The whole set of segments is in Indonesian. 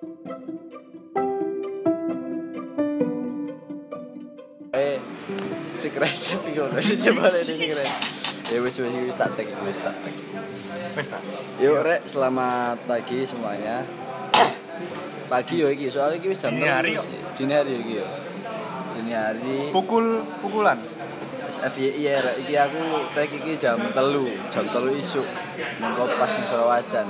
Eh, si kresip iku lho, coba si kresip. Ya wis wis wis tak tag iki, wis tak tag. Wes ta. Yuk rek, selamat pagi semuanya. Pagi yo iki, soalnya iki wis jam Dini hari, 6 yo. Dini hari iki yo. Dini hari Pukul pukulan. FYI ya, iki aku tag iki jam telu, jam telu isuk nang Kompas nang Surawajan.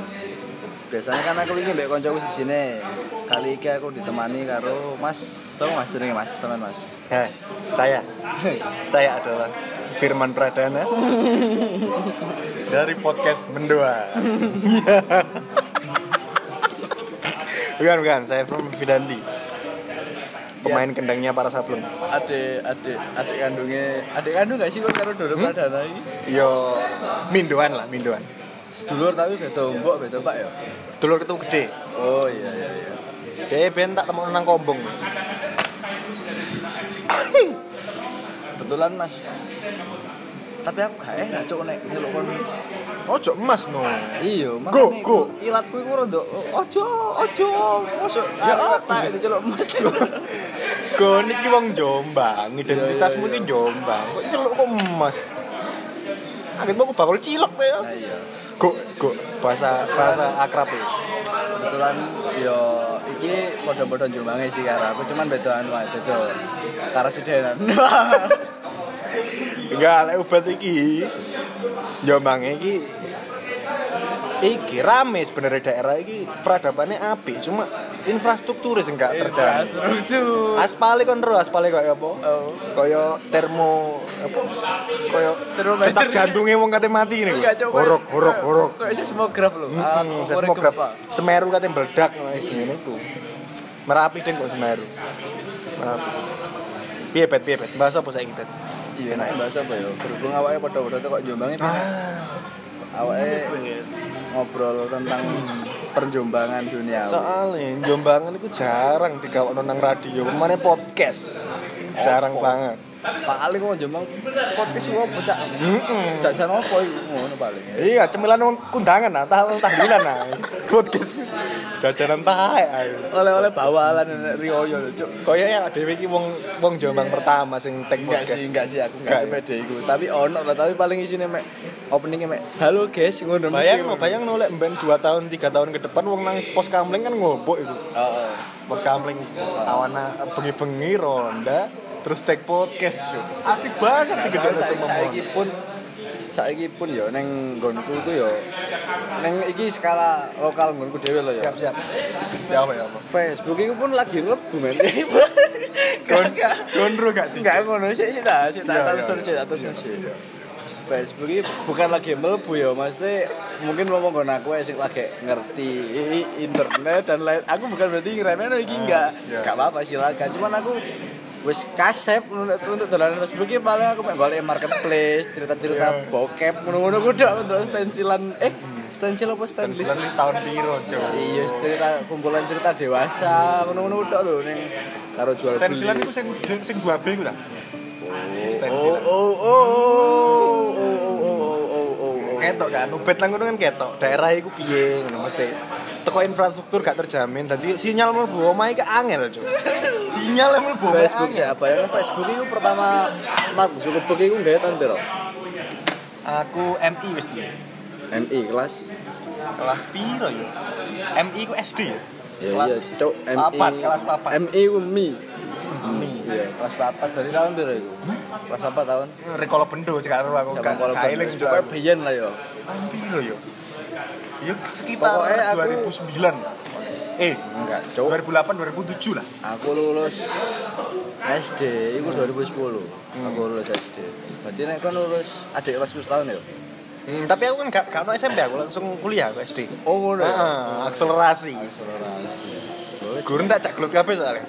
Biasanya kan aku iki mbek koncoku sijine. Kali iki aku ditemani karo Mas, so Mas jenenge Mas, sampean Mas. Heh, saya. saya adalah Firman Pradana dari podcast Mendua. bukan, bukan. Saya Firman Vidandi. Pemain kendangnya para sablon. Adik, adik, adik kandungnya, adik kandung gak sih kok karo Dodo Hmm? Pradana iki? Yo, Mindoan lah, Mindoan. Sedulur tapi beda mbok, beda Pak ya. Dulur ketemu gede. Oh iya iya iya. Dia ben tak temu nang kombong. Kebetulan Mas tapi aku gak enak cuk nek nyeluk kon Ojo emas no. iya Go, makanya go. ilatku iku rada ojo ojo masuk Ya, apa? tak itu celuk mas Kau niki wong Jombang, identitasmu Iya, iya, ki iya. Jombang. Kok celuk kok emas? Angin mau bakul cilok ya. nah iya Go, go. Bahasa bahasa akrab ya. kebetulan yo iki padha-padha jumbange sih karo aku cuman beda anu ae beda karasidenan Enggak, lek obat iki Jombang iki iki rame sebenarnya daerah iki peradabannya apik cuma infrastruktur sing gak terjamin. Infrastruktur. Aspale kon ro, aspale kaya apa? Oh. Kaya termo apa? Termometer. detak jantungnya wong kate mati ngene. Enggak. Horok, horok, horok. Kok seismograf lho. Hmm, ukur seismograf. Semeru kate meledak isi ngene iku. Merapi deh kok Semeru. Merapi. Piye bet, piye bet? Bahasa apa saiki bet? Iya, enak bahasa apa ya? Berhubung awake padha-padha kok Jombang itu. Ah, Awake ngobrol tentang perjombangan dunia. soalnya Jombangan itu jarang digawakno nang radio, ke mana podcast. Jarang banget. Paling kok Jombang podcast gua. Heeh. Jajan apa iku ngono paling. Iya, cemilan kundangan nah, tahun tahlilan nah. Podcast. Jajanan tae ae. Oleh-oleh bawalan riyoyo lho, Cuk. Kaya ya dhewe iki wong wong Jombang pertama sing tek Enggak podcast. sih, enggak sih aku Enggak. enggak sepede iku. Tapi ono lah, tapi paling isine mek openingnya mek halo guys ngono Bayang ngono. bayang no lek mben 2 tahun 3 tahun ke depan wong nang pos kamling kan ngobok iku. Heeh. Pos kamling awana bengi-bengi ronda terus take podcast yo. Asik banget iki saiki, semua. saiki pun saiki pun yo neng nggonku iku yo neng iki skala lokal nggonku dhewe lho yo. Siap siap. Ya apa ya apa. Facebook itu pun lagi mlebu men. Gondro gak sih? Enggak ngono sih sih tak sih Iya, terus iya, sih terus sih. Facebook ini bukan lagi mlebu ya maksudnya mungkin ngomong kon aku sing lagi ngerti internet dan lain aku bukan berarti ngeremehno iki enggak iya. enggak apa-apa silakan cuman aku wis kasep untuk untuk dolanan Facebook ini paling aku pengen golek marketplace cerita-cerita Iya. bokep ngono-ngono aku ndelok stensilan eh stensil apa stenlis Sembilan tahun piro, Cok? Iya, cerita kumpulan cerita dewasa, ngono-ngono udah lho ning karo jual beli. Stensilan iku sing sing 2B iku ta? Oh, oh, oh, oh, oh, oh, oh, oh, oh, oh. ketok kan ubet nang ngono kan ketok daerah iku piye ngono mesti teko infrastruktur gak terjamin dadi sinyal mlebu omahe ke angel cuk sinyal mlebu Facebook angel. siapa ya? Facebook itu pertama Mark Zuckerberg itu gaya tahun piro? aku MI wis duwe MI kelas. kelas piro yo MI ku SD ya Ya kelas iya, cuk MI. papat kelas papat MI ku mi. MI Iya, kelas papat berarti tahun piro itu? Kelas papat tahun. rekolo bendo cek karo aku eling juga juga biyen lah yo. tahun piro yo yo sekitar Pokoknya aku- 2009 eh Enggak, cuk. 2008 2007 lah Aku lulus SD itu 2010. Aku lulus SD. Berarti nek kon lulus adik kelas tahun ya? Hmm, tapi aku kan gak gak ono SMP aku langsung kuliah aku SD Oh ngono. ya? Heeh, akselerasi Akselerasi. Gurun tak cak gelut kabeh soalnya.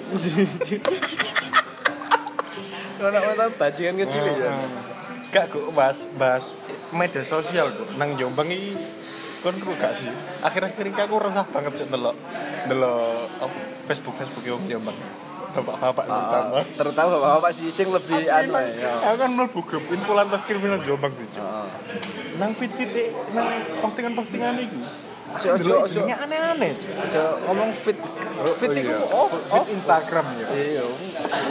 Kalau mantan bajingan kecil ya. Gak kok bahas bahas media sosial kok nang Jombang iki kon kok gak sih? Akhir-akhir ini aku resah banget cek delok delok apa, Facebook Facebook yang Jombang. Bapak-bapak terutama. Ah, terutama bapak-bapak sih sing lebih anu ya. Aku kan mlebu grup info lantas kriminal Jombang sih. Heeh. Nang feed-feed nang postingan-postingan iki Ojo ojo ojo. aneh-aneh. Aja ngomong fit. Fit Oh, iku iya. oh, fit Instagram ya. Iya.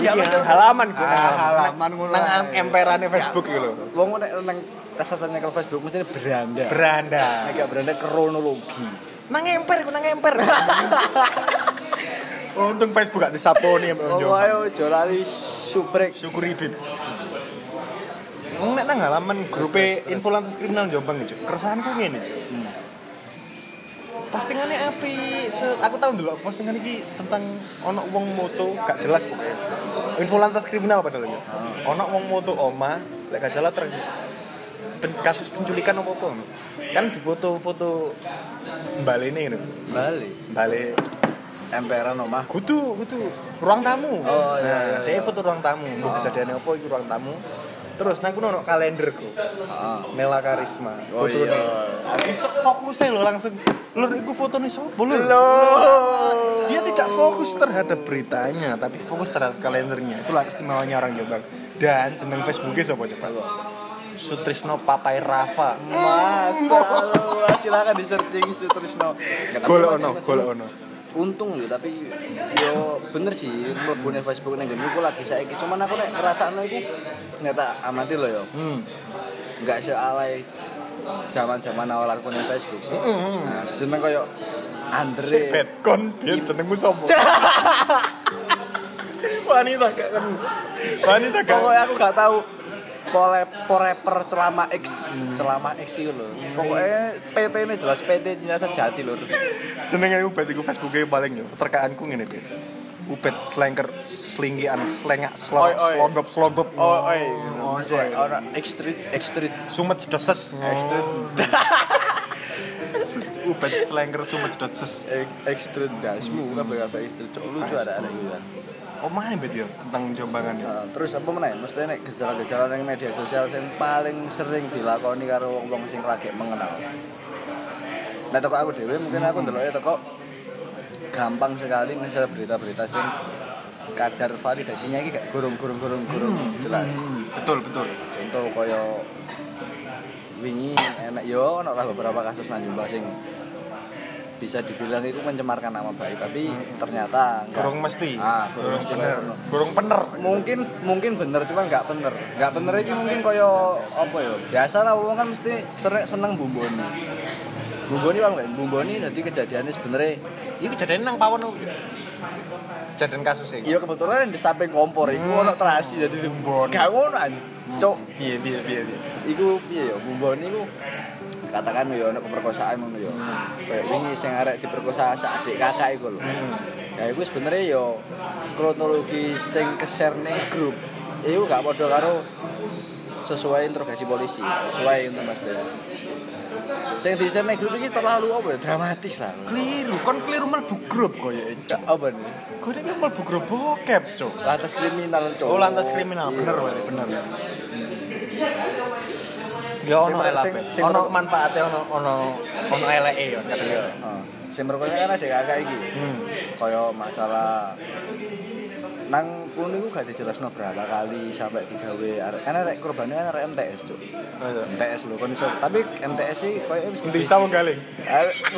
Iya, betul. halaman gue. Ah, halaman ngono Nang emperane Facebook iki lho. Wong nek nang tasasannya ke Facebook mesti beranda. Beranda. Nek gak beranda kronologi. Nang emper, ku nang emper. Untung Facebook gak disaponi Oh, mbak Jombang. ayo ojo lali subrek. Syukuri bib. Wong nek nang halaman grup info lantas kriminal Jombang iki. Keresahanku ngene, Cuk. Postingannya api, aku tahu dulu postingan ini tentang ono wong moto gak jelas pokoknya. Info lantas kriminal padahal ya. Ono wong moto oma, lek gak salah ter pen- kasus penculikan apa apa. Kan di foto-foto balik ini, Bali. balik Emperan omah. kudu kudu ruang tamu Oh, iya, iya, dia iya. foto ruang tamu oh. bisa dia apa itu ruang tamu terus nang kuno kalenderku. Heeh. Mela Karisma Oh, foto iya. bisa fokusnya lo langsung. Lur iku foto nih sopo Loh. dia tidak fokus terhadap beritanya tapi fokus terhadap kalendernya. Itulah istimewanya orang Jombang. Dan jeneng Facebooknya siapa coba? Sutrisno Papai Rafa. Masa? Lu silakan di searching Sutrisno. Golek ono golek ono Untung yo tapi yo bener sih mlebune Facebook ning ngene iku lagi saiki cuman aku nek ngrasakno iku ternyata amati lo yo. hmm. Enggak sealai zaman-zaman awal aku ning Facebook sih. Nah, jeneng koyo Andre. Betkon biar jenengmu sopo wanita gak kan wanita gak Pokoknya aku gak tahu pole poreper celama X. Celama X itu loh pokoknya PT ini jelas PT nya sejati lur. Jenenge ubet iku Facebooke paling yo terkaanku ngene iki ubet slengker slog oi. slogop slogop. Oh oi. Oh, oi. orang X Street X Street. Sumet doses X Street. Ubet slengker sumet doses X Street dasmu berapa X Street. Cok, lucu ada ada gitu oh mana bet yo tentang jombangan ya? Nah, terus apa meneh? Mesti nek gejala-gejala ning media sosial sing paling sering dilakoni karo wong-wong sing lagi mengenal. Nah, toko aku dhewe mungkin aku ndeloknya toko gampang sekali misalnya berita-berita sing kadar validasinya iki gak gurung-gurung gurung jelas. Hmm, betul betul. Contoh kaya wingi enak yo ono lah beberapa kasus nang sing bisa dibilang itu mencemarkan nama baik tapi ternyata enggak. burung mesti Ah, burung bener burung pener mungkin mungkin bener cuman nggak bener nggak bener iki mungkin kaya apa ya biasa lah wong kan mesti sering seneng bumboni bumboni bang kan bumboni jadi kejadiannya sebenarnya Iku kejadian nang pawon? Kejadian kasus iki. iya kebetulan di samping kompor iku Hmm. ono terasi jadi Bumboni. gak ngono an cok piye piye piye. iku piye ya bumboni iku katakan ya ono pemerkosaan ngono ya kayak wingi sing arek diperkosa sak adik kakak iku lho. Ya iku sebenarnya yo kronologi sing ke-share ning grup iku gak padha karo sesuai interogasi polisi sesuai untuk Mas Dea. Sing di ning grup iki terlalu apa ya dramatis lah. Keliru, kon keliru mlebu grup koyo Gak apa nih. Ini mlebu grup bokep, Cuk. lantas kriminal cowok Oh, lantas kriminal, bener bener. Ya ono elape. Ono manfaatnya ono ono ono eleke ya kata iya dia. heeh. sing merkosa kan ada kakak iki Hmm. kaya masalah nang kuno iku gak dijelasno berapa kali sampai digawe arek kan arek korbannya kan arek MTS cuk MTS lho kon iso tapi MTS sih koyo wis galing? Arek-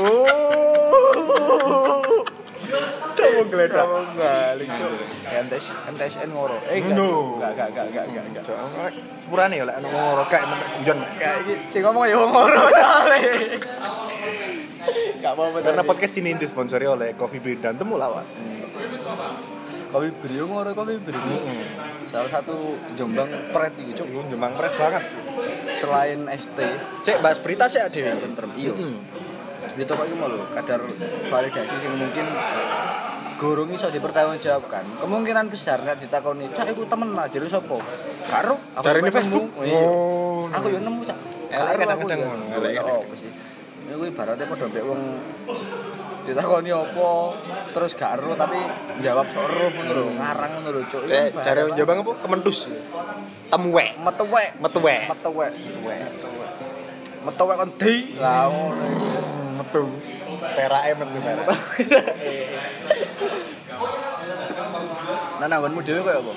Sama geledak. Sama balik cuk. MTS MTSN ngoro. Eh enggak. Enggak enggak enggak enggak enggak. enggak. Cuk, sepurane ya lek ono ngoro kae menek guyon. Enggak iki sing ngomong ya wong ngoro soalnya. Enggak apa-apa. Karena podcast ini disponsori oleh Coffee Bean dan Temu Lawan. Kopi Brio ngoro kopi Brio. Heeh. Salah satu Jombang Pret iki cuk. Jembang pret banget. Cuk. Selain ST, Cek bahas berita sih ya tentrem. Iya. Toko iki mau lho kadar validasi sing mungkin gurung iso dipertanggungjawabkan. Kemungkinan besar nek ditakoni, "Cak iku temen lah jare sapa?" Karo aku Dari ini. Facebook? Iya. Oh, Aku yo nemu, Cak. Kadang-kadang ngono, apa sih? Ya kuwi ibaratnya padha mbek wong ditakoni apa terus gak ero tapi jawab ngono lho, ngarang lho, Cuk. Eh, yang Jombang apa? Kementus. Temuwek. metuwek. Metuwek. Metuwek. Metuwek kon di. Lah ngono. Metu. Perake metu perak. Nah, nanggonmu dhewe koyo apa?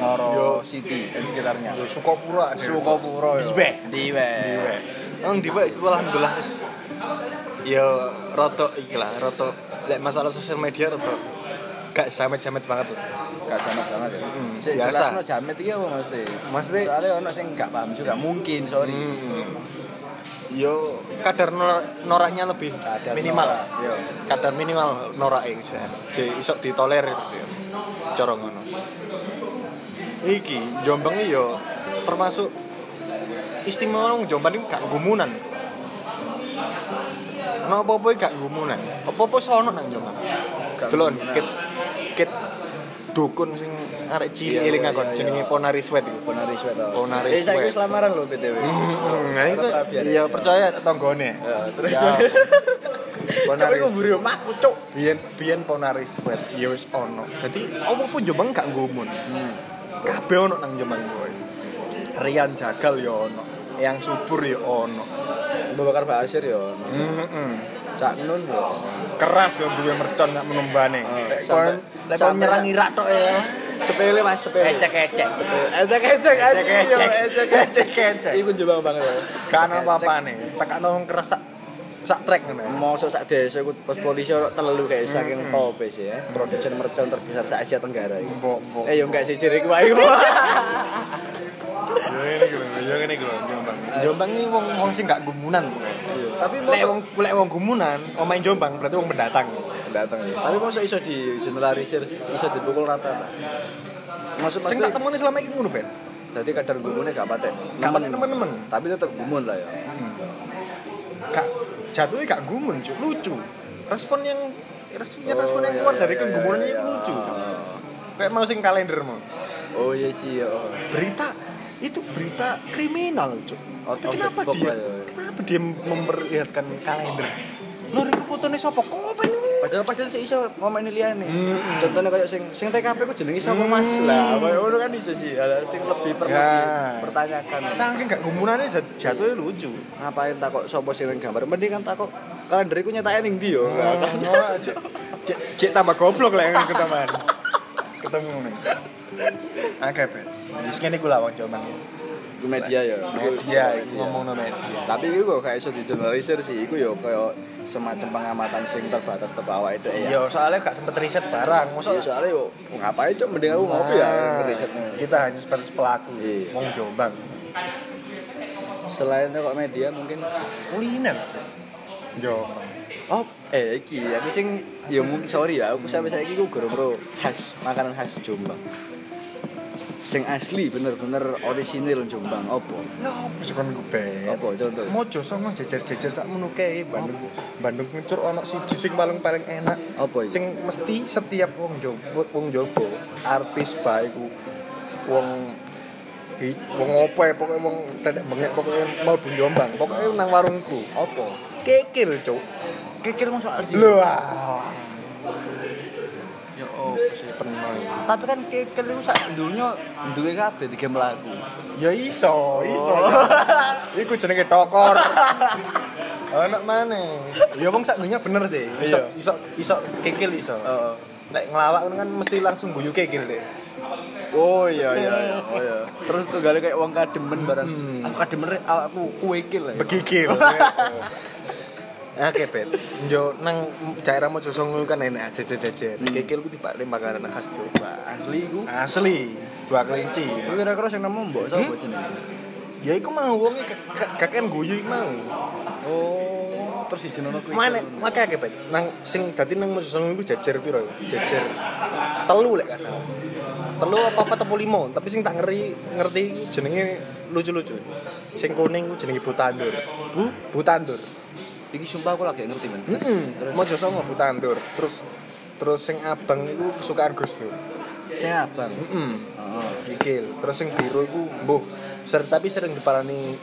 Ngoro Yo. City dan sekitarnya. Yo Sukopura. Yo. Diwe. Diwe. Diwe. Nang diwe iku alhamdulillah wis yo roto iki lah roto lek masalah sosial media roto gak jamet-jamet banget tuh Gak jamet banget ya. Mm, Sik jelasno jamet iki apa mesti? Maksudnya- soalnya ono sing gak paham juga mungkin, sorry. Hmm. Yo kadar nor- noraknya lebih Kadar minimal norak, yo. kadar minimal norak iki jadi iso ditolerir gitu cara ngono iki Jombang yo termasuk istimewa wong Jombang iki gak gumunan Ono apa-apa gak gumunan. Apa-apa sono nang Jombang. Delon kit kit dukun sing arek cilik Iya, eling iya, aku iya, jenenge. Ponari Sweat iku. Ponari Sweat. oh. Ponari Eh, saya Sweat. wis lamaran lho BTW. Hmm, Nah itu iya ya. percaya tanggone. Ya, terus Ya. Cok Ponari iku buru mah cuk. Biyen biyen Ponari Sweat ya wis ono. Dadi apa pun Jombang gak gumun. Hmm. Kabeh ono nang Jombang kowe. Rian Jagal ya ono. Yang subur ya ono. Abu Bakar Basir ya. ono. Heeh. Cak Nun ya. Keras ya duwe mercon gak menumbane. Oh, Lek kon nyerang Irak tok ya. Sepele Mas, sepele. Ecek-ecek. Sepele. Ecek-ecek aja. Ecek-ecek. Ecek-ecek. Ecek-ecek. Iku Jombang banget ya. Gak ana apa-apane. Tekan nang keras sak sak trek ngono. ya. Mosok sak desa iku pos polisi ono telu kayak saking top sih ya. Produsen mercon terbesar se Asia Tenggara iku. Mbok. Eh yo enggak sih ciri ku ae. Ya ngene iki lho, ya ngene iki lho Jombang. Jombang iki wong wong sing gak gumunan pokoknya. Tapi mosok wong lek wong gumunan, omain Jombang berarti wong pendatang. Datang ya. Tapi mosok iso di generalisir sih, iso dipukul rata ta. Maksud Sing maksudnya tak temoni selama iki ngono, Ben. Jadi kadar gumune gak patek. Gak patek nemen-nemen. Tapi tetep gumun lah ya. Gak jatuhnya gak gumun, Cuk. Lucu. Respon yang respon, Oh, respon yang iya, keluar iya, dari iya, kegumunannya iya, itu iya. lucu. Kayak mau sing kalender mau. Oh iya sih ya. Berita itu berita kriminal, Cuk. Out Tapi kenapa dia ya. kenapa dia memperlihatkan kalender? Lho iku fotone sapa? Komen. Padahal padahal sih iso ngomongin liyane. Hmm. Contohnya kayak sing sing TKP ku jenenge sapa Mas lah. Kayak ngono kan iso sih. Sing lebih perlu Ya. dipertanyakan. Saking gak gumunannya jat- jatuhnya lucu. Ngapain takok sapa sing gambar? Mending kan takok kalender iku nyetake ning ndi yo. Kan. Oh, cek, cek, cek tambah goblok lah yang ketemu. Ketemu nih. Oke, Ben. Wis ngene iku lah wong Jombang. Iku media ya. Media, iku ngomongno media. Tapi iku kok kayak iso digeneralisir sih. Iku yo kayak semacam pengamatan sing terbatas teko awake dhewe ya. Yo, soalnya gak sempet riset barang. Masa Masa soalnya yo ngapain cok mending aku ngopi ya ngerisetnya. kita hanya sebatas pelaku. Iya. Wong Jombang. Selain kok media mungkin Kuliner. Jombang. Oh, eh iki aku sing ya mungkin sorry ya, aku sampai saiki ku goro bro khas makanan khas Jombang. Sing asli bener-bener orisinil Jombang opo? Ya apa sih kon? Apa contoh? Mojo songo jejer-jejer sak menu kae Bandung. Bandung ngucur ono siji sing paling paling enak. Iki? Sing mesti setiap wong Jombang, wong Jombang, artis bae iku wong wong opo ya pokoknya wong tetek bengek pokoknya mau Jombang. Pokoknya nang warungku. Opo? Kekil, Cuk. Kikil masuk arsi. Lho. Ya. Tapi kan kikil itu sak dunya duwe kabeh tiga mlaku. Ya iso, iso. Iku jenenge tokor. Anak mana? Ya wong sak dunia bener sih. Iso Iya. iso iso kekil iso. Heeh. Nek ngelawak kan mesti langsung guyu kekil deh. Oh iya iya iya. Oh iya. Terus tuh gale kayak wong kademen barang. Hmm. Aku kademen aku kuwekil lah. Oke, Bet. Yo nang daerah Mojosongo kan enak jajar-jajar. Hmm. Kekil ku tiba makanan khas Jombang. Asli iku. Asli, dua kelinci. Iku kira-kira sing nemu mbok sapa jenenge? Ya iku mau wong kakek guyu iku mau. Oh, terus dijenono kuwi. Mana? Maka akeh, Bet. Nang sing dadi nang Mojosongo iku jajar piro? ya? Jajar telu lek gak salah. Telu apa apa tepu limo, tapi sing tak ngeri ngerti jenenge lucu-lucu. Sing kuning ku jenenge Butandur. Bu, Butandur. Iki sumpah aku lagi ngerti men. Heeh. Terus Mojosongo Butandur. Terus terus sing abang iku kesukaan Gus Dur. sing abang. Heeh. Heeh. Kikil. Terus sing biru iku mbuh sering tapi sering diparani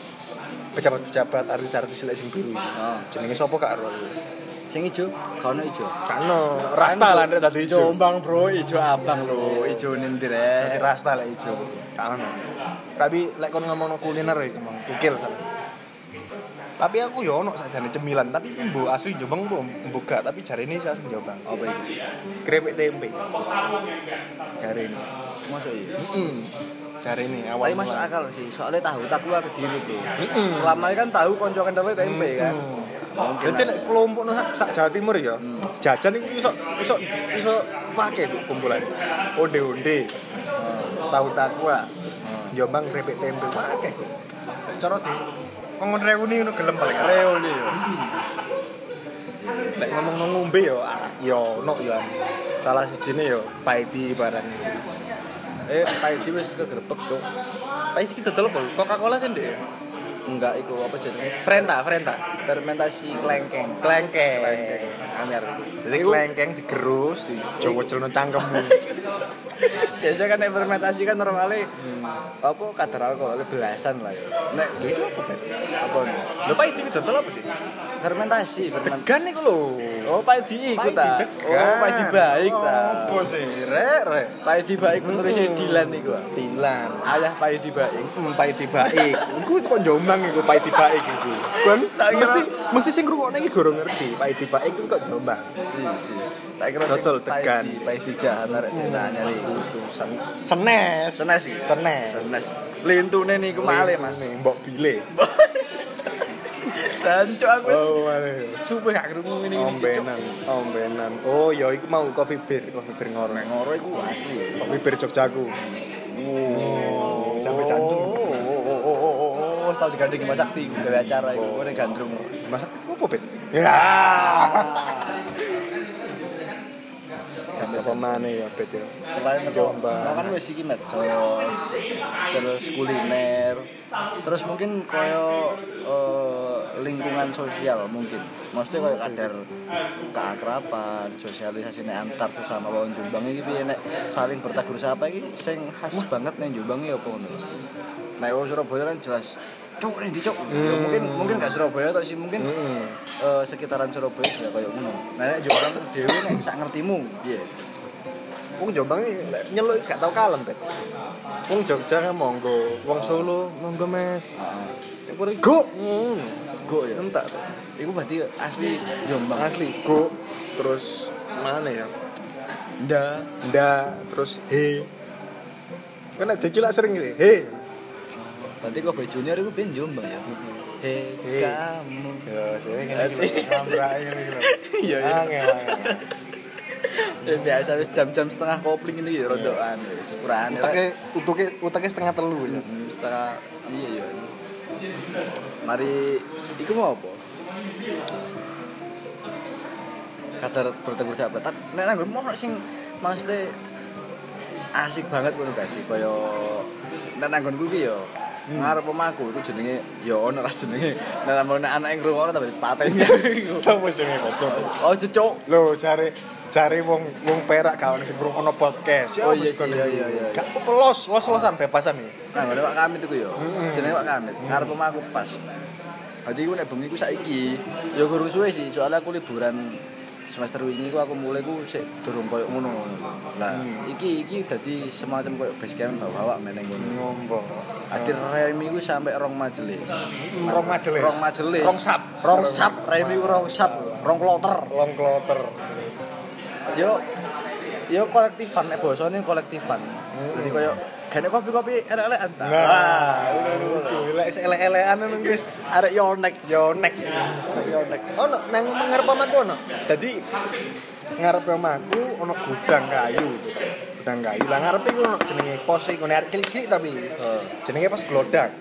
pejabat-pejabat artis-artis lek sing biru. Heeh. Jenenge sapa kak ro? Sing ijo, kono ijo. Kano, rasta lah ndek dadi ijo. Jombang bro, ijo abang lho, ijo nindir Dadi eh. rasta lah ijo. Kano. Tapi lek kon ngomong kuliner iki ngomong kikil salah. Tapi aku yo ono sakjane cemilan, tapi mbo asli Jombang mbo gak, tapi jarine sih asli Jombang. Apa iki? Krepek tempe. Jarine. Masuk iya. Heeh. Jarine awal. Tapi masuk akal sih, soalnya tahu tak gua kediri bro. Mm-mm. Selama ini kan tahu konco kendalnya tempe kan. Hmm. Mungkin Jadi lah. nek kelompok no sak, sak Jawa Timur ya, jajan iki iso iso iso pakai tuh kumpulan. Onde-onde, tahu takwa, Jombang krepek tempe pakai. Cara di ngomong reuni ngono gelem paling. reuni yo Nek ngomong nang ngombe yo, ah, yo ono yo. Salah sijine yo paiti barang. eh paidi wis kegrebek tuh Paiti kita apa? Coca-Cola ndek. enggak iku apa jenenge Frenta, Frenta. fermentasi klengkeng Klengkeng. anyar Jadi klengkeng digerus, dijowo-jowo cangkemmu. biasanya kan fermentasi kan normalnya apa kadar alkohol belasan lah ya nek Itu apa kan? apa nih paiti iki dodol apa sih? fermentasi fermentasi Degan iku lho. oh paidi ikut ta oh paidi baik ta Apa sih? Rek, rek. paidi baik menulisnya Dilan iku ah. Tilan. ayah paidi baik Hmm, paiti baik. Iku itu kok jombang iku paiti baik iku. Kan mesti mesti sing ngrungokne iki gorong ngerti. Paiti baik itu kok jombang. iya sih tak kira Betul, tegan. paidi jahat arek ditanya nih itu Senes. senes sih Senes. senes lintune niku male mas Nih, Mbok bile. dan cok aku wis Oh, male. sumpah gak kerungu ini Ombenan, ombenan. Oh, ya iku mau coffee beer, coffee beer ngoreng. ngoro iku asli Coffee beer Jogjaku. Oh, sampai jantung. Oh, oh, oh, oh, oh, oh, oh, tau digandeng Mas Sakti gawe acara iku ngene gandrung. Masak itu apa, Bet? Ya. Apa mana ya, Bet ya? Selain itu, kan wis iki medsos, terus kuliner, terus mungkin koyo eh, lingkungan sosial mungkin. Maksudnya koyo kadar keakraban, sosialisasi nek antar sesama wong Jombang iki piye nek saling bertegur sapa iki sing khas banget ning Jombang iki apa ngono. Nek wong Surabaya kan jelas cuk ning di cuk. Ya, mungkin mungkin gak Surabaya tok sih mungkin Hmm. eh, sekitaran Surabaya juga kayak ngono. Nah, Jombang dhewe nek sak ngertimu, piye? Wong Jombang nyeluk gak tau kalem, Bet. Wong Jogja kan monggo, wong Solo monggo, Mes. Heeh. Pura go. Hmm. Go ya. Entak tuh. Iku berarti asli Jombang. Asli go. Terus mana ya? Nda. Nda, terus he. Kan ada cilak sering gitu. He. Berarti kok Boy Junior iku ben Jombang ya. Hei kamu. Ya, saya ngene iki ngambrai iki. Iya iya. Angel. Eh, biasa wis jam-jam setengah kopling ini ya rodokan wis purane. Utake utuke utake setengah telu ya. Hmm, setengah iya iya. Mari iku mau apa? Kadar bertegur sahabat. Tapi nek nang nggonmu ono sing maksudnya asik banget ngono gak sih kaya nek nang nggonku iki yo ngarep omahku iku jenenge yo ono ra jenenge nek nek anak ngrungokno tapi paten Sopo sing kocok? oh cucuk Lho, cari cari wong wong perak kawan sing ono podcast. Oh, iya iya, iya, iya. Gak apa-apa, los, los-losan bebasan iki. Nah, Pak Kamit iku yo. Jenenge Pak Kamit. Ngarep omahku pas. Dadi iku nek bengi ku saiki ya gurung suwe sih, soalnya aku liburan semester wingi ku aku mulai ku sik durung koyo ngono. Lah, iki iki dadi semacam koyo base camp bawa meneng ngono. Ngombo. Akhir remi ku sampai rong majelis. Rong majelis. Rong majelis. Rong sap. Rong sap, remi ku rong sap, rong kloter. Long kloter. Yo yo kolektifan nek basane kolektifan. Jadi koyo kene kopi-kopi elek-elekan ta. Nah, itu lek elek-elekan ngono guys. arek yonek Yonek. Yonek. Ono nang ngarep omahku ono. Dadi ngarep omahku ono gudang kayu. Gudang kayu. Lah ngarepe iku ono jenenge pos iku nek cilik-cilik tapi. Heeh. Jenenge pos glodak.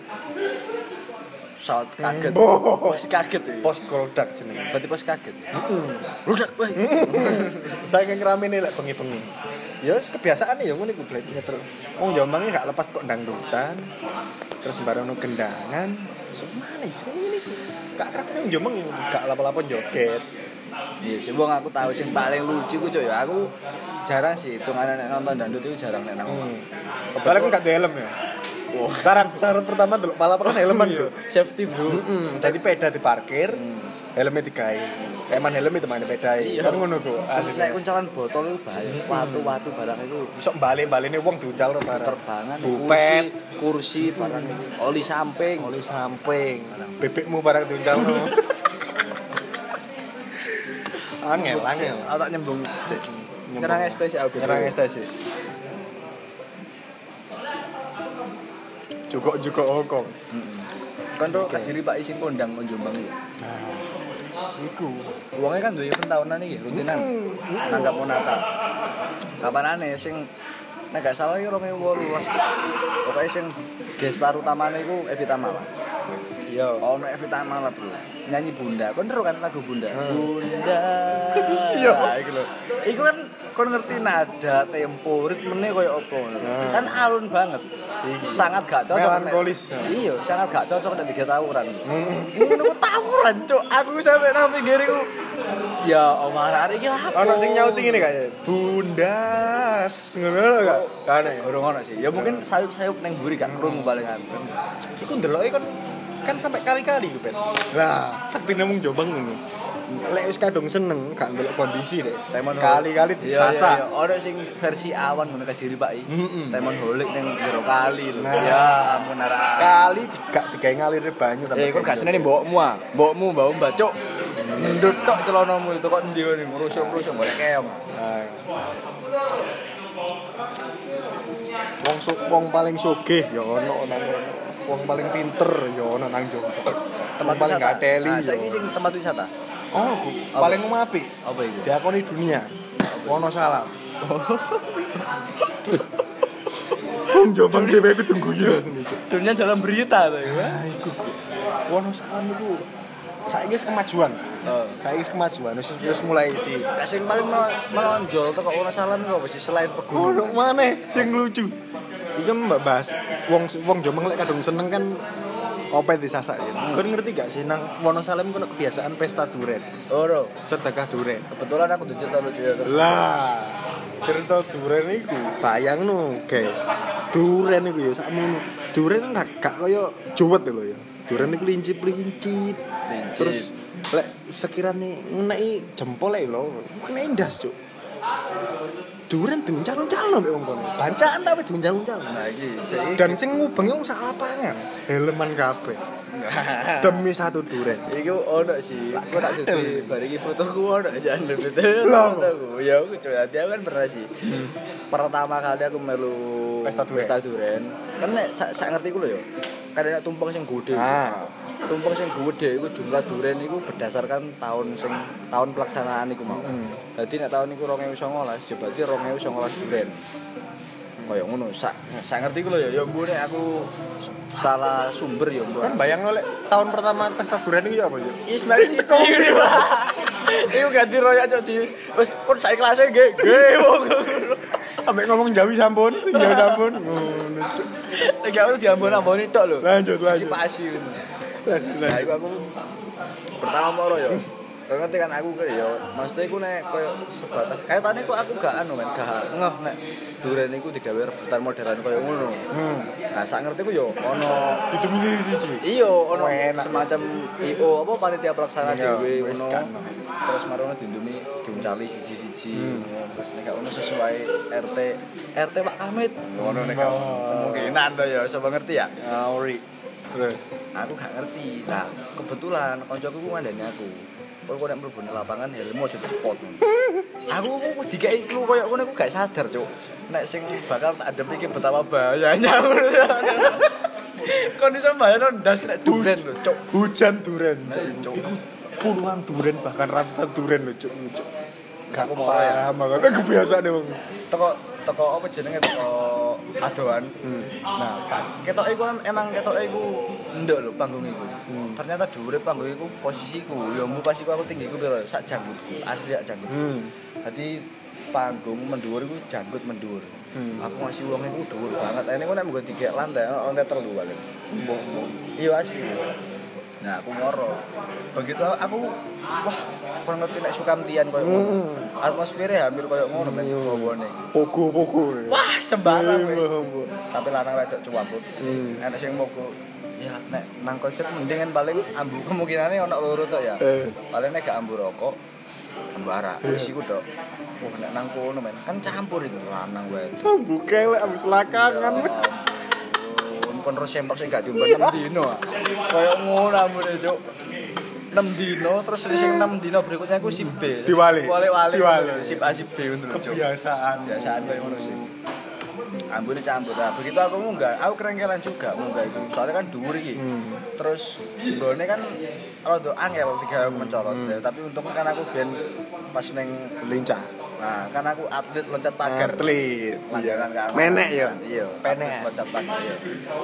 Saat kaget. Pos kaget ya. Pos glodak jenenge. Berarti pos kaget. Ludak, weh. Saya ngeramene lek bengi-bengi. Ya kebiasaan ya ngono iku blek nyetel. Wong Jombang gak lepas kok dangdutan. Terus bareng gendangan. Semane sih iki. Gak kerap nang Jombang gak lapo-lapo joget. Iya sih, wong aku tahu sing paling lucu ku coy. Aku jarang sih hitungan nek nonton dangdut itu jarang nek nang. Hmm. Soalnya aku gak helm ya. Wah, Syarat syarat pertama dulu pala kan helman yo. safety bro. Heeh, jadi peda diparkir, helmnya digawe. Eman helmnya teman peda Iya. Kan ngono ku. Nek kuncalan botol itu bahaya. Watu-watu barang itu Iso balik-balikne wong diuncal ro barang. terbangan Bupet, kursi, barang oli samping. oli samping, bebekmu barang diuncal. Angel, angel. Aku tak nyembung sik. Nyerang ST sih aku. Nyerang estesi. Juga juga Hongkong. Kan tuh kajiri Pak Isin kondang Jombang iki. Iku Uangnya kan duwe event tahunan iki, rutinan. Nanggap Monata. Kapanane sing nek gak salah iki 2018. Pokoke sing gestar utamane iku Evita Mala. Iya Ono Evita Mala, Bro. Nyanyi Bunda. Kon ngerti kan lagu Bunda? Hmm. Bunda. Iya. Iku lho. Iku kan kon ngerti nada, tempo, ritmene koyo apa. Hmm. Kan alun banget. Iki. Sangat gak cocok. Melankolis. Iya, sangat gak cocok nek tiga tawuran. Hmm. Ngono ku tawuran, Cuk. Aku sampe nang pinggir iku. Ya, Omar hari iki lah. Ono sing nyauti ngene kayaknya. Bundas. Ngono lho gak? Kan ya. Urung ono sih. Ya mungkin sayup-sayup neng buri gak krungu palingan. Iku ndeloke kan kan sampai kali-kali ku, Ben. Lah, sakti nemung Jombang ngono. Lek wis kadung seneng gak ndelok kondisi deh. Temon Kali-kali Iya, iya, iya. disasa. Ono sing versi awan ngono kajiri Pak. Mm-mm. Temon holik neng jero kali lho. Nah. Ya ampun arek. Kali gak digawe ngalir banyu Eh, kok gak seneng mbokmu ah. Mbokmu mbau mbacuk. Ndut tok celanamu itu kok endi ngene ngrusuk-ngrusuk golek keong. Nah. Wong wong paling sugih ya ono nang. Wong paling pinter ya ono nang Jombang. Tempat paling gak teli. Nah, ya. saiki sing tempat wisata. Oh, aku paling apik. Apa iku? Diakoni dunia. Wono salam. Wong Jombang dhewe iku tunggu ya. Dunia dalam berita to iku. Ah, iku. Gu. Wono salam iku saiki kemajuan. Oh. Saiki kemajuan wis wis mulai di sing paling me- menonjol teko ono salam iku apa sih selain Ono pegunungan? maneh sing lucu. Iki mbak bahas wong wong Jombang lek kadung seneng kan opet disasak ya. Hmm. Kau ngerti gak sih nang Wonosalem kono kebiasaan pesta duren, Oro. sedekah duren. Kebetulan aku tuh cerita lucu ya. Lah, cerita duren iku bayang no, guys. Duren iku ya sakmono. Duren gak gak kaya jowet lho ya. Duren iku lincip-lincip. Lincip. Terus lek sekirane ngeneki jempol lho, kena indas, Cuk. Duren diuncal-uncalno mek wong kono. Bancaan tapi diuncal-uncalno. Nah iki sik Dan sing ngubengi wong sak lapangan, helman kabeh. Demi satu duren. Iku ono sih. Aku tak dudu bar iki fotoku ono sih andel betul. Fotoku. Ya aku coba dia kan pernah sih. Pertama kali aku melu Pesta duren. Pesta duren. Kan nek sak ngerti ku lho. Kan nek tumpeng sing gede. Ah. Tumpeng sing gede iku jumlah duren iku berdasarkan tahun sing tahun pelaksanaan iku mau. Hmm. Dadi nek tahun iku 2019, ya berarti 2019 duren. Kaya ngono, sak sak ngerti ku lho ya. Ya mbune aku salah sumber ya mbok. Kan bayang lek tahun pertama pesta duren iki apa ya? Ismail siji kuwi, Pak. Iku ganti royak cok di wis pun sak kelasnya nggih. Nggih wong. Ambek ngomong Jawi sampun, Jawi sampun. Ngono. Nek ono diambon-amboni tok lho. Lanjut, lanjut. Iki pasi ngono. Nah, iku aku pertama moro ya. Kau ngerti kan aku kayak ya, maksudnya aku nek koyo sebatas kayak tadi aku aku gak anu men, gak ngeh nek duren iku digawe rebutan modern koyo ngono. Hmm. Nah, sak ngerti ku yo ono Ditumi siji. Iya, ono semacam IO apa panitia pelaksana Iya, dhewe ngono. Terus marono dindumi diuncali siji-siji Hmm. Terus nek ono sesuai RT RT Pak Kamit ngono nek gak Oh. kemungkinan to ya, sapa ngerti ya? Ngawuri. Terus. Aku gak ngerti. Nah, kebetulan koncoku ku ngandani aku. Kowe kok nek mlebu lapangan helmmu aja dicepot. aku ku dikai clue koyo ngono aku gak sadar, Cuk. Nek sing bakal tak adem iki betapa bahayanya. Kondisi bahaya ndas nek duren lho, Cuk. Hujan duren. Nah, Cuk. Iku puluhan duren bahkan ratusan duren lho, Cuk. Cuk. Gak aku ya. Paham. Eh, kebiasaan wong. Teko teko apa jenenge teko adoan. Hmm. Nah, tak ketoke iku emang ketoke iku nduk lho panggung iku. Hmm. Ternyata dhuwure panggung iku posisiku, ya mbu pas iku aku tinggiku piro? Sak janggutku, asli sak janggutku. Hmm. Dadi panggung mendhuwur iku janggut mendhuwur. Hmm. Aku masih wong iku dhuwur banget. Ini kok nek menggo tiga lantai, lantai telu paling. Iya asli. Nah, aku moro. Begitu aku wah, kok ngerti nek sukamtian koyo ngono. Atmosfernya hampir koyo ngono men Iya. bawane. Pogo-pogo. Wah, sembarang wis. Iya, mbok. Tapi lanang wedok cuwambut. Hmm. Enak sing mogo ya nek nang kocet mending kan paling ambu kemungkinannya ono loro tok ya. Eh. Paling nek gak ambu rokok, ambu arak. Wis iku tok. Wah, nek nang kono men kan campur iku lanang wedok. Ambu kelek abis lakangan. Kon ro sempak sing gak diumbar 6 dino. Kayak ngono ambune, Cuk. 6 dino terus sing 6 dino berikutnya aku sip B. Diwali. Wale-wale. Diwali. Sip A sip B ngono lho, Cuk. Kebiasaan. Biasaan kayak ngono sih. ambune campur nah begitu aku munggah aku kerengkelan juga munggah itu soalnya kan dhuwur iki Hmm. terus nggone kan rada angel tiga mencolot Hmm. ya, tapi untung kan aku ben pas neng lincah nah kan aku atlet loncat pagar. Atlet iya. Menek ya? Iya. Penek. Loncat pagar iya.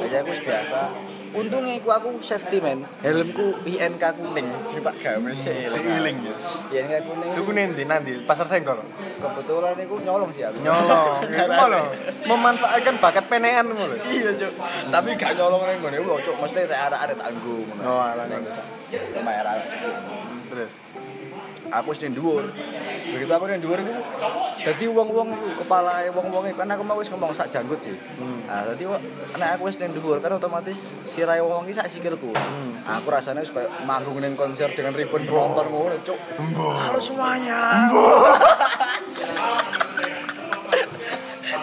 Jadi aku biasa. Untungnya aku aku safety man helmku INK kuning jadi tak gawe sih. Si iling ya. INK kuning. Tuku nanti nanti pasar senggol? Kebetulan aku nyolong sih aku. Nyolong. Itu malah memanfaatkan bakat penean ngono iya cuk. Tapi gak nyolong neng ngene cuk. Mesti rek arek-arek tanggung ngono. Oh ala neng lumayan arek terus aku wis ning dhuwur begitu aku ning dhuwur iku dadi wong-wong iku kepala wong-wong iku kan aku mau wis ngomong sak janggut sih Hmm. nah dadi nek aku wis ning dhuwur kan otomatis sirahe wong iki sak sikilku Hmm. Nah, aku rasanya wis kayak manggung ning konser dengan ribuan penonton ngono cuk halo semuanya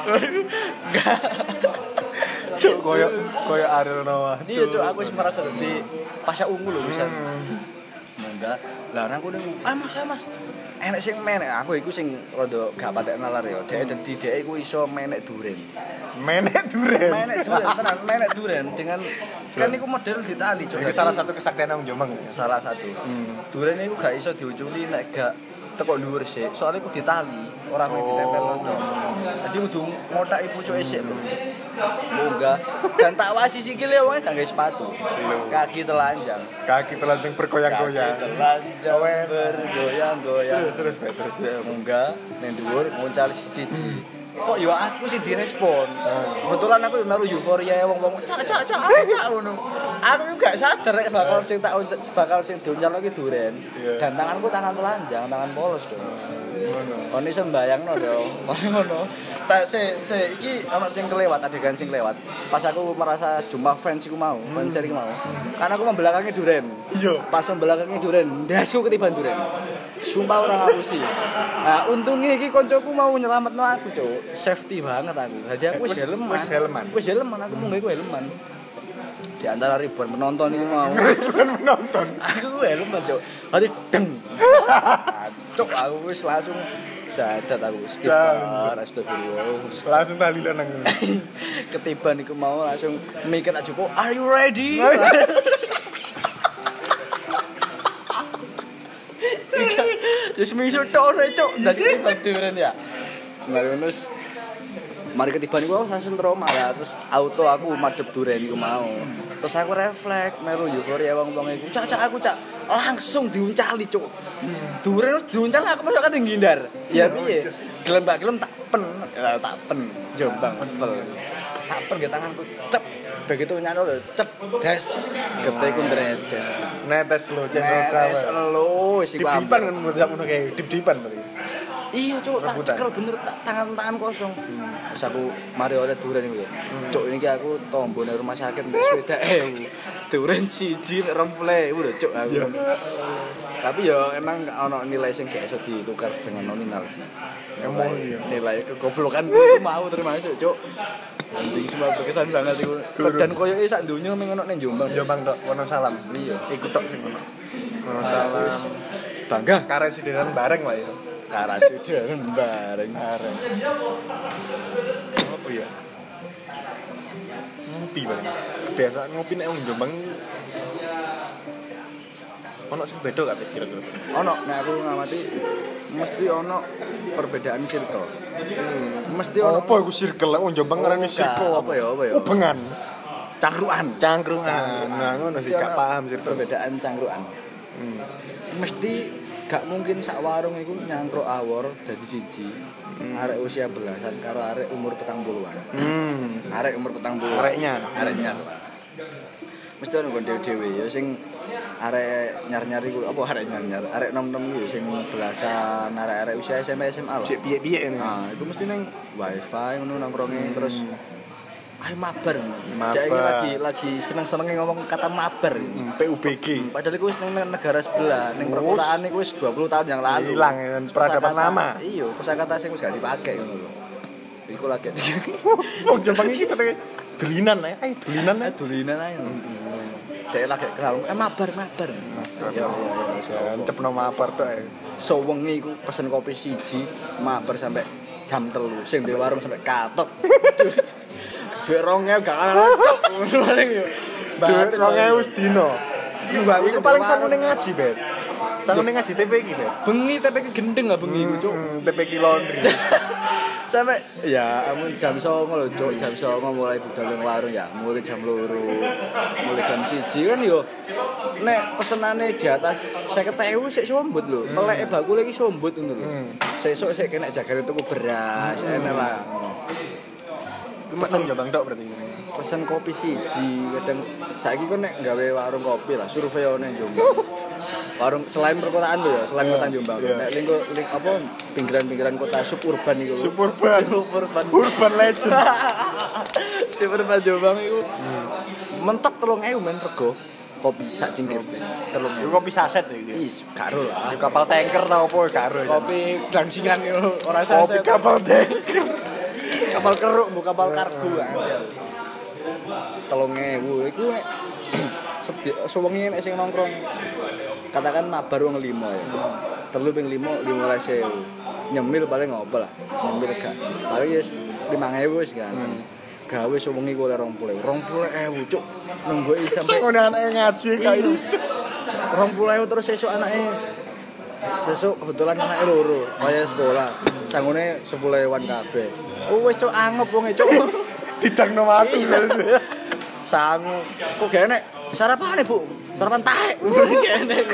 Enggak. cuk koyo koyo Ariel Noah Iya cuk, aku wis merasa dadi pasha ungu lho bisa. Hmm. Enggak. Lah aku ning ah Mas, ah, Mas. Enek sing menek, aku iku sing rada gak patek nalar ya. Dhek dadi dhek iku iso menek duren. menek duren Menek duren tenan, menek duren dengan kan iku model ditali Dadi salah satu kesaktian Om Jombang salah satu. Hmm. Duren iku gak iso diuculi nek gak teko dhuwur sik. Soalnya iku ditali, ora mung ditempel ngono. Dadi kudu ngotak ibu cuk esik lho. Munggah dan tak wasi sikile wong gak nggae sepatu. Kaki telanjang. kaki telanjang Kaki bergoyang-goyang telanjang Awen. bergoyang-goyang. terus terus terus ya Munggah ning dhuwur nguncal siji. Kok yo aku sih direspon. Hmm. Kebetulan aku melu euforia wong-wong cak cak cak cak ngono. Aku gak sadar rek bakal sing tak bakal sing diuncal lagi duren. Iya. Dan tanganku tangan telanjang, tangan polos dong. ngono Kon iso mbayangno yo. Ngono. Tak se se iki ana sing kelewat adegan sing kelewat. Pas aku merasa jumpa fans iku mau, konser iku mau. Karena aku membelakangi duren. iya Pas membelakangi duren, ndasku ketiban duren. Sumpah ora ngapusi. Nah, untungnya iki koncoku mau nyelametno aku, Cuk. Safety banget aku. Jadi aku wis helman. wis helman. Wis helman, aku munggah iku helman. Di antara ribuan penonton itu mau. bukan menonton aku helman, Cuk. Hati deng. Cuk, aku wis langsung sadat aku. Istighfar, astagfirullah. langsung tahlilan nang Ketiban iku mau langsung mikir tak cukup, "Are you ready?" ya seminggu tok ora cuk ndak ketiban ya nah terus mari ketiban iku aku langsung trauma lah terus auto aku madep duren iku mau terus aku refleks melu euforia wong-wong iku. Cak cak aku cak. Langsung diuncali cuk. Duren wis diuncal aku masuk kan ngindar. Ya piye? gelem gak gelem tak pen. Ya, tak pen. Jombang pel tak pen ke tanganku cep. Begitu nyano lho cep. Des. Geteku ndredes. Netes lo Netes kawe elo wis iku dip-dipan ambruk. kan menurut ngono kayak dip-dipan berarti Iya cuk, tak cekel bener tak tangan-tangan kosong. Terus aku mari oleh duren iku ya. Cuk ini ki aku tombone rumah sakit mbek sepeda ewu. Duren siji 20.000 lho cuk aku. Iya. Tapi ya emang ono nilai sing gak iso ditukar dengan nominal sih. Emang Nilai- iya. Nilai kegoblokan itu mau termasuk cuk. Anjing semua berkesan banget iku. Guru. Dan koyoke sak donya mung ono ning Jombang. Jombang tok Wonosalam Iya. ikut tok sing Aku Wonosalam Bangga karesidenan bareng lah ya karasudan bareng. bareng apa ya? Ngopi bareng kebiasaan ngopi nek wong Jombang. Ono sing beda gak kira-kira? Ono nek aku ngamati mesti ono perbedaan circle. Mesti ono apa iku circle? Wong Jombang ngarani Oh, circle apa? Ya, apa ya? ubengan. Cangkruan cangkrungan nah ngono sih gak paham circle. perbedaan cangkruan Hmm. mesti gak mungkin sak warung iku nyangkruk awor dadi siji. Arek usia belasan karo arek umur petang puluhan. Hmm. arek umur petang puluhan. Areknya. areknya. Mesti ono nggon dhewe-dhewe ya sing arek nyar-nyar iku apa arek nyar-nyar? Arek nom-nom iku ya sing belasan arek-arek usia SMP SMA lah. Cek piye-piye Nah, itu mesti neng wifi ngono nongkrongnya terus ayo mabar. Mabar. Ini lagi lagi seneng-senengnya ngomong kata mabar. Hmm, PUBG Padahal itu wis neng negara sebelah, neng perkotaan itu wis 20 tahun yang lalu. Hilang, ya, peradaban lama. Iya, kosakata sing wis gak dipakai ngono lho. Iku lagi wong Jombang iki seneng dulinan ae ayo dulinan ae Eh dulinan ae. Dek lagi kenal, eh mabar mabar. Iya iya iya. cepno mabar tok ae So wengi iku pesen kopi siji, mabar sampai jam telu sing di warung sampai katok duit rongnya gak cuk ngono yo. Duit 2000 sedino. Enggak, Iku paling sangune ngaji, Bet. Sangune ngaji TPQ, Bet. bengi ke gendeng gak bengi Hmm, cuk. Hmm, TPQ laundry. sampai ya amun jam songo lho cuk. Jam songo mulai budal ning warung ya mulai jam loro mulai jam siji kan yo. Nek pesenane di atas saya ketemu sik sombut lho. Meleke bakul iki sombut ngono lho. Hmm. sesuk sik kena jagare tuku beras enak lah Iku pesen Jombang tok berarti. pesen kopi siji kadang saiki kok nek gawe warung kopi lah survei one Jombang warung selain perkotaan lho ya selain Iya, kota Jombang iya. nek lingko ling, apa pinggiran-pinggiran kota suburban iku lho Suburban. suburban Urban legend. di perban Jombang iku mentok 3000 men rego kopi sak cingkir Telung. Iku kopi saset iki. is karo lah kapal tanker tau apa karo. ya. kopi dangsingan itu ora Kopi saset kapal tanker. Kapal keruk bu kapal kargo kan telung ewu. Itu nek sedi suwengi nek sing nongkrong katakan mabar wong lima ya. Telu ping lima lima belas ewu. Nyemil paling ngopo lah? Nyemil gak paling ya lima ewu wis kan. Gawe suwengi ku oleh rong puluh rong puluh ewu cuk. Nunggu sampai ngene anake ngaji kae. rong puluh ewu terus sesuk anaknya sesuk kebetulan anaknya loro kaya sekolah. Sangune sepuluh ewan kabeh. Oh wis cuk angep wong e, cuk. Didangno matu. sangu. Kok gak enek? Sarapan bu. Sarapan taek. Gak enek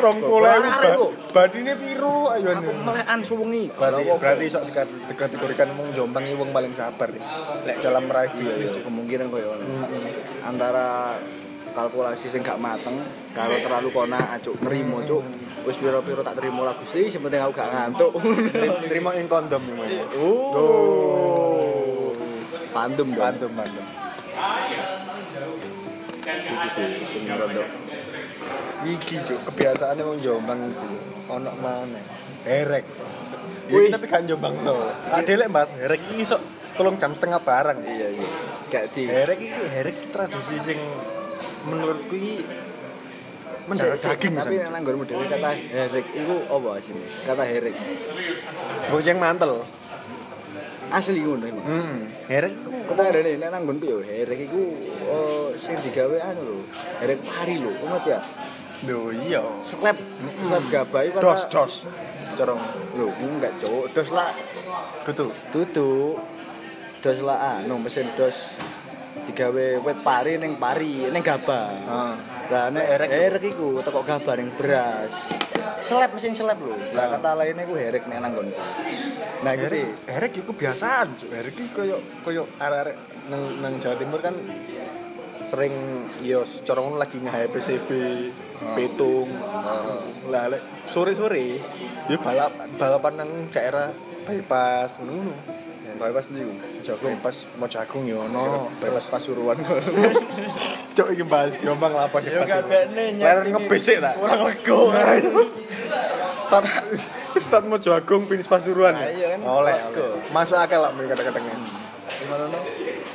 Rong puluh Bu. Badine piro ayo aku melekan suwengi Berarti berarti sok dikategorikan wong Jombang iki wong paling sabar ya. Lek dalam meraih iya bisnis. iya, kemungkinan koyo antara kalkulasi sing gak mateng karo terlalu kona acuk nerimo cuk wis piro-piro tak terima lah Gusti sing penting aku gak ngantuk Terima ing kondom nih. oh pandem dong Mantap, mantap. itu sih sing rodok Iki cuk, kebiasaane wong Jombang iku. Ono mana? Herek. Wih. Ya, tapi kan Jombang to. Ade lek Mas, herek iki iso tolong jam setengah barang. iya iya gak di Herek iki herek iki tradisi sing menurutku iki sik, daging tapi nang nggonmu dhewe kata herek iku apa asine kata herek Gojeng mantel. asli ngono emang Hmm, herek iku kata ada nih nang nggonku yo herek iku oh, sing digawe anu lho herek pari lho ingat ya Lho iya. slab slab gabai kata Dos dos. Corong lho enggak cowok dos lah kutu. tutu dos lah anu mesin dos digawe wet pari ning pari ning gabah Heeh. Lah nek Herek herek iku teko gabar ning beras. Seleb mesin seleb lho. Lah kata lainnya iku herek nek nang nggonku. Nah gitu. Herek, herek iku kebiasaan, Cuk. Herek iki koyo koyo arek-arek nang nang Jawa Timur kan sering yo secara ngono lagi nge PCB, petung. Lah lek sore-sore yo balapan, balapan nang daerah bypass ngono. Bypass ndi ku? Jagung. Bypass mau jagung yo ono. Bypass Pasuruan. Cuk iki bahas Jombang lah apa Yo kabehne Leren ngebesik ta. Kurang lego. Start start mau jagung finish Pasuruan. Nah, ya? iya kan. Oleh. Masuk akal lah mereka kata-katanya. Gimana no?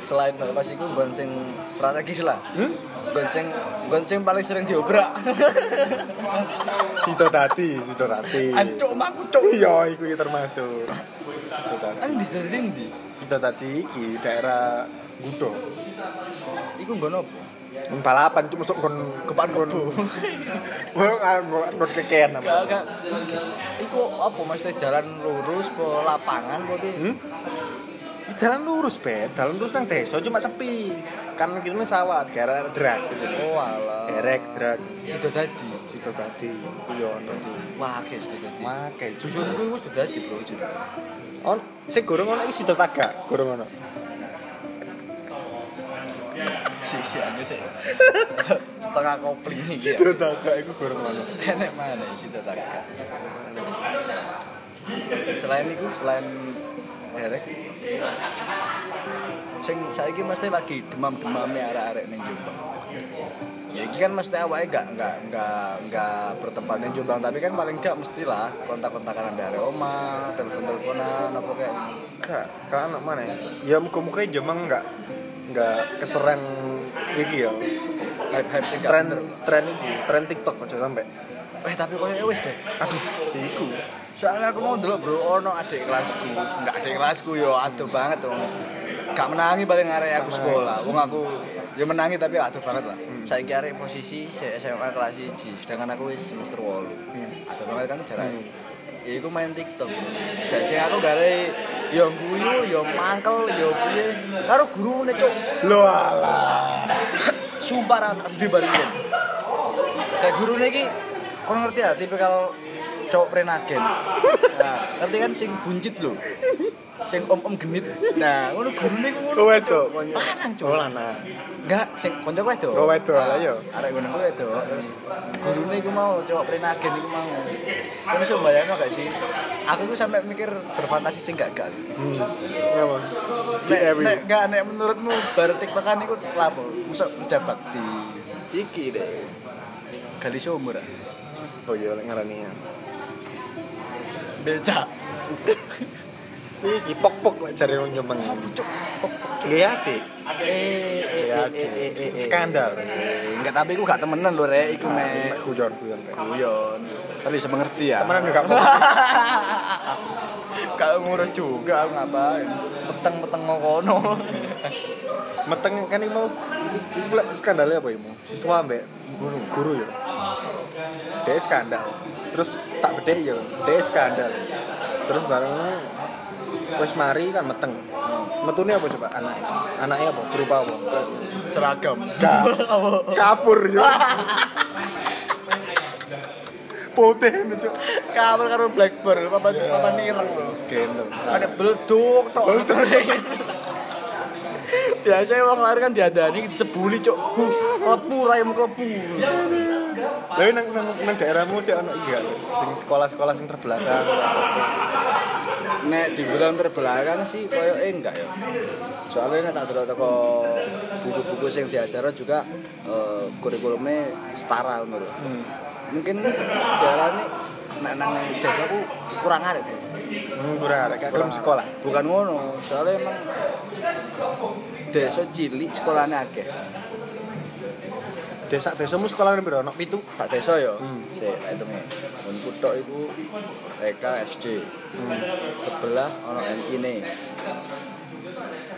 Selain bypass iku nggon sing strategis lah. Hmm? Nggon sing paling sering diobrak. Sito tadi, sito tadi. Ancuk maku cuk. Iya, iku termasuk. Sito tadi. Kan di sini ndi? Sito tadi iki daerah Gudo. Iku nggon apa? Balapan cuma sok kon Kepan kon. kebu. Wah, kon kekean Gak, apa. gak. Iku apa maksudnya jalan lurus ke lapangan di? Hmm? Jalan lurus, Bet. Jalan lurus nang desa cuma sepi. Kan kene sawah, daerah drag gitu. Oh alah. Erek drag. Sito tadi. Iku yo ono. Wah, akeh sido dadi. Makai. Dusunku iku sudah dadi, Bro. Jun. On, sing gorong ono iki sito taga, gorong ono. Si si aku sih. Setengah kopling iki. ya. Sito taga iku gorong ono. Enek mana sido taka. Selain itu, selain Erek sing saiki mesti lagi demam-demame arek-arek ning Jombang. Ya iki kan mesti awake gak enggak enggak enggak bertempat ning Jombang, tapi kan paling gak mestilah kontak-kontakan dari oma, telepon-teleponan apa kayak Kak, kak anak mana ya? Ya muka-muka Jemang enggak enggak keserang iki ya. Tren tren iki, tren TikTok aja sampai. Eh tapi koyo wis deh. Aduh, iku. Soalnya aku mau dulu bro, ono adik kelasku, enggak adik kelasku yo aduh banget tuh. Gak menangi paling arek aku sekolah. Wong aku ya menangi tapi aduh banget lah. Saya kira posisi saya SMA kelas 1, sedangkan aku semester 8. Aduh banget kan jaraknya. Ya iku main TikTok. Dan cek aku gare yo guyu, yo mangkel, yo piye. Karo gurune cuk. Lo alah. Sumpah ra tak di baringin. Kayak gurune iki kon ngerti ya tipikal cowok prenagen. Nah, ngerti kan sing buncit lho. Sing om-om genit. Nah, ngono gurune ku ngono. Lo wedok. Lanang, Cuk. Oh, lanang. Enggak, sing konco ku wedok. Oh, wedok, lah, iya. Arek ngono ku wedok. Terus gurune iku mau cowok prenagen iku mau. Kan iso bayangno gak sih? Aku ku sampe mikir berfantasi sing gak gak. Hmm. Ngapa? Di Nek, gak, nek menurutmu bar tiktokan iku lapo? Musok kerja bakti. Iki deh. Gali sumur. ah? Oh iya, lek ngarani Becak. Iki pok-pok lek jare wong Jombang. Nggih adik. Eh, eh. Skandal. Eh, Enggak, tapi aku gak temenan lho, Rek. Iku me Mek guyon, guyon. Rek. guyon. Tapi bisa mengerti ya. Temenan juga. Kalau ngurus juga aku ngapain? Peteng-peteng ngono. Meteng kan iki mau lek skandalnya apa imu? Siswa mbek guru, guru ya. Dia skandal. Terus tak bedek ya, dia skandal. Terus bareng wis mari kan meteng. Metune apa coba anaknya? Anaknya apa? Berupa apa? Seragam. Ka kapur ya. Putih cuk. Kabar karo Blackbird, apa apa nireng lho. Gendong. Ada beleduk tok. Biasanya wong lari kan diadani sebuli, Cuk. Klepu rayem klepu. Lalu nang, nang, nang daerahmu sih anak iya sing sekolah-sekolah sing terbelakang. Nek dibilang terbelakang sih koyo eh enggak ya. Soalnya nek tak delok teko buku-buku sing diajar juga eh, kurikulumnya setara menurut. Mungkin diarani nek nang desaku kurang arek. Hmm, kurang ada kayak belum sekolah. Bukan ngono, soalnya emang desa cilik sekolahnya akeh. Desa desamu sekolah piro? Ono pitu. Sak desa ya. Hmm. Sik tak hitunge. Mun kutok iku TK SD. Sebelah ono NI ne.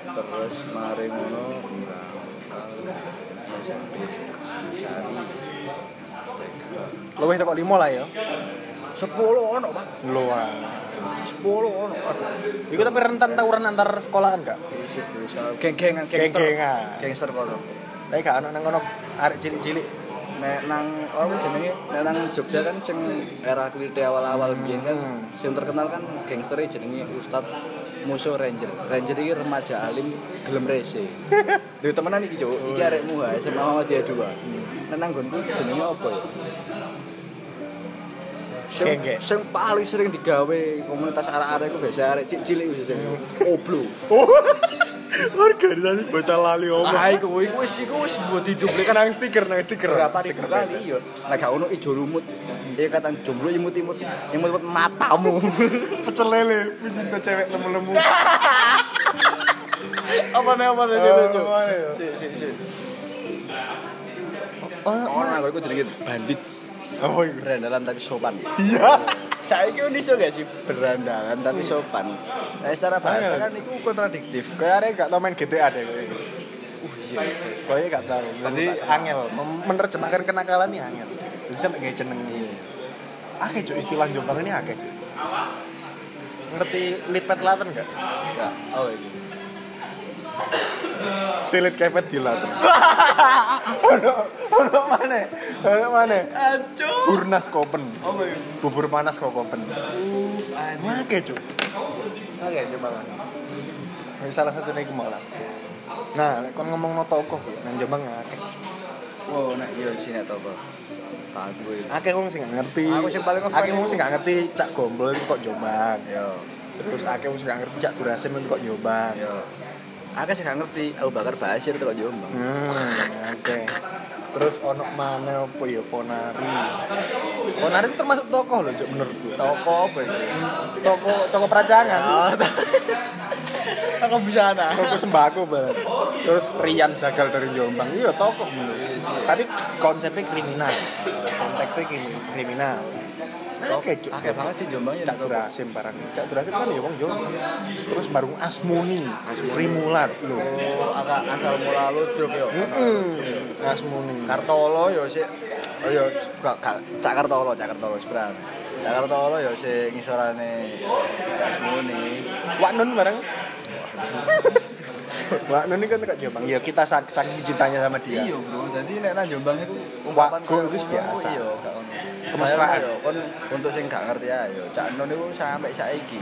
Terus mari ngono SMP Sari. TK. Luwih teko 5 lah ya. 10 ono, Pak. Luar. 10 ono. Iku tapi rentan tawuran antar sekolahan gak? Bisa bisa geng-gengan gangster. Geng-gengan. Gangster kono. Tapi gak ono nang kono arek cilik-cilik. Nek nang apa jenenge? Nek nang Jogja kan sing era klite awal-awal biyen kan Hmm. sing terkenal kan gangster jenenge Ustad Musuh Ranger. Ranger iki remaja alim gelem rese. Lho temenan iki, Cuk. Iki arekmu ha SMA Muhammadiyah 2. Nek nang nggonku jenenge apa ya? Sing, sing paling sering digawe komunitas arek-arek iku biasa arek cilik wis sing oblo. Oh. Organisasi bocah lali omong. Ah iku iku wis iku wis buat hidup Kan nang stiker, nang stiker. berapa ribu kali iya nek gak ono ijo lumut iya kata jomblo imut-imut imut-imut matamu Pecel lele, pujiin kok cewek lemu-lemu. apa nih apa nih Oh, apa ya? si si si Oh, oh bandits apa iku? berandalan tapi sopan Iya. Saya ini iso gak sih? Berandalan tapi sopan. Nah secara bahasa kan itu kontradiktif. Kayak arek gak tau main GTA deh kowe. uh iya Kowe gak tau. Jadi angel. Menerjemahkan kenakalan nih angel. Jadi sampai kayak jeneng Akeh cuk istilah Jombang ini akeh sih. Ngerti litpet laten gak? ya oh iya Silit kepet di laten. Ono ono mana? Ono mana? ancur Burnas Kopen. itu Bubur panas kok Kopen. uh Akeh cuk. Akeh Jombang. Ini salah satu nih malah. Nah, kon ngomong no tokoh, nang Jombang akeh. oh nah iya sini apa aku Akeh wong sing ngerti. Aku sing paling akeh wong sing ngerti cak gombol itu kok Jombang. yo Terus akeh wong sing ngerti cak Durasim kok Jombang. yo aku sih gak ngerti Abu Bakar Basir itu kok Jombang Hmm, oke. Terus ono mana apa ya Ponari. Ponari itu termasuk tokoh loh, Cuk, menurutku. toko apa itu Toko toko peracangan. Oh, toko busana Toko sembako banget. Terus Rian Jagal dari Jombang. Iya, tokoh menurut. Tapi konsepnya kriminal. konteksnya krim- kriminal oke cuk Akeh banget sih Jombang ya. Cak Durasim barang. Cak Durasim kan ya wong Jawa. Terus baru Asmuni. Sri Mulat lho. Oh, agak asal mula ludruk yo. Heeh. Asmuni. Kartolo yo sik. Oh yo gak gak. Cak Kartolo, Cak Kartolo sebenarnya. Cak Kartolo yo sik ngisorane Cak Semuni. Wak Nun bareng Wak Nun ini kan dekat Jombang ya kita sak- saking cintanya sama dia Iya, Bro. Jadi nek nang Jombang iku ungkapan kok ngono biasa. Iya, gak ono. Kemesraan. Yo kon untuk sing gak ngerti ayo, Cak Nun iku sampai saiki.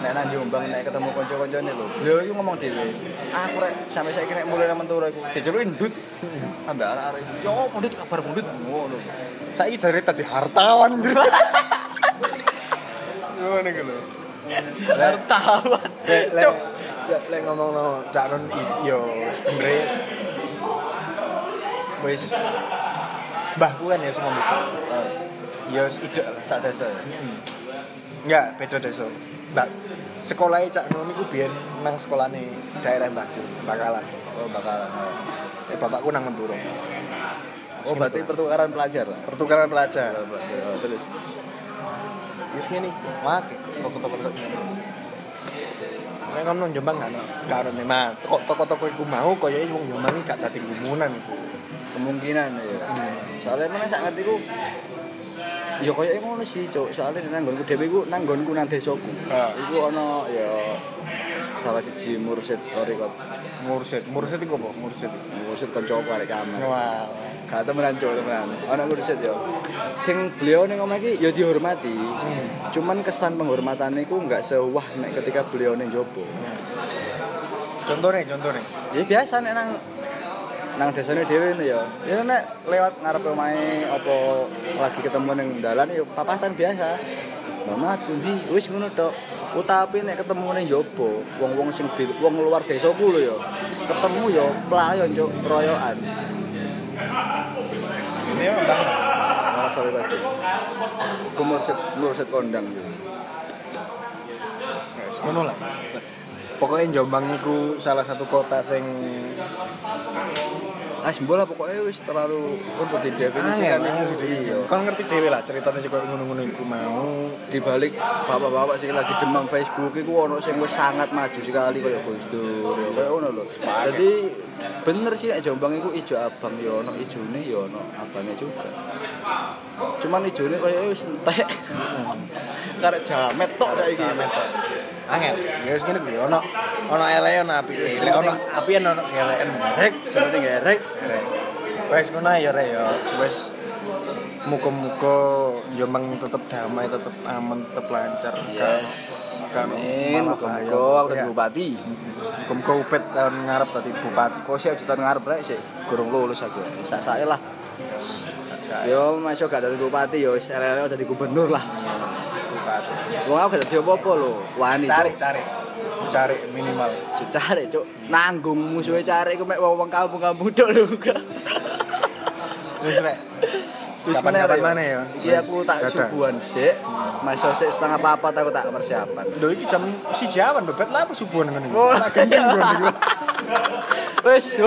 Nek nang Jombang nek ketemu kanca-kancane lho. Beliau iku ngomong dhewe. Aku rek sampai saiki nek mulai nang Mentura iku dijelukin ndut. Ambek arek-arek. Yo, pundut kabar pundut ngono. Saiki dari tadi hartawan Ngono lho. Hartawan. Lek lek ngomong no Cak Nun i- yo sebenarnya wis mbahku kan ya semua itu. Ya wis ide. Sak desa ya. Enggak, beda desa. Mbak, sekolahnya Cak Nun iku biyen nang sekolahane daerah mbahku, Bakalan. Oh, bakalan. oh. Eh bapakku nang Menduro. Oh, berarti pertukaran pelajar lah. Pertukaran pelajar. Oh, pelajar. Oh, terus. Wis ngene. Wake toko-toko toko ngene. Nek ngomong Jombang gak ono, ono memang. Kok toko-toko iku mau koyo wong Jombang iki gak dadi gumunan iku. kemungkinan ya. Soalnya mana sak ngerti ku Ya kaya ngono sih, Cuk. Soalnya nang nggonku dhewe iku nang nggonku nang desaku. Iku ana ya salah siji mursid rekod. Mursid, mursid iku apa? Mursid. Mursid kancaku arek kamar. Wah. Gak temenan Cuk, temenan. Ana mursid ya. Sing beliau ning omah iki ya dihormati. Cuman kesan penghormatan iku enggak sewah nek ketika beliau ning jopo. Contohnya, contohnya. Ya biasa nek nang nang desane dhewe ngono ya. Ya nek lewat ngarepe omahe apa lagi ketemu ning dalan ya papasan biasa. Mama pundi wis ngono tok. Utapi nek ketemu ning jopo, wong-wong sing wong luar desaku lho ya. Ketemu ya playon cuk, royokan. Ini mbah. Oh, sorry tadi. Ku mursid mursid kondang sih. Wis ngono lah. Pokoknya Jombang iku salah satu kota sing Ah, bola pokoknya wis terlalu untuk didefinisikan itu. gitu. Iya. Kon ngerti dhewe lah ceritanya koyo ngono-ngono iku mau. di balik bapak-bapak sing lagi demam Facebook iku ono sing wis sangat maju sekali kaya Gus Dur ya kaya ngono lho. Jadi bener sih nek Jombang iku ijo abang ya ono ijone ya ono abangnya juga. Cuman ijone kaya wis entek. Karek jamet tok saiki. Jamet tok. Angel, ya wis ngene kuwi ono ono ele ono api. Lek ono api ono eleken rek. Gerek. Rek. Wes ngono ya rek ya. Wes muga-muga Jombang tetep damai, tetep aman, tetep lancar. Yes. Kan Amin. aku dadi Ya. bupati. Muga-muga upet tahun ngarep tadi bupati. Kok sih jutaan ngarep rek sih. Gurung lulus aku. Sak-sake lah. Yo masuk gak dadi bupati yo wis elek dadi gubernur lah. Bupati. Wong aku gak dadi apa-apa lho. Wani Cari, cari. Cari minimal. Cari cuk. Nanggung musuhe cari ku mek wong kampung-kampung tok lho. Wis rek. Kapan-kapan mana ya? Iki aku tak subuhan sik. Masuk sik setengah papat aku tak persiapan. Lho iki jam 1 awan bebet lah apa subuhan ngene. Oh, Tak gendeng iya. Wis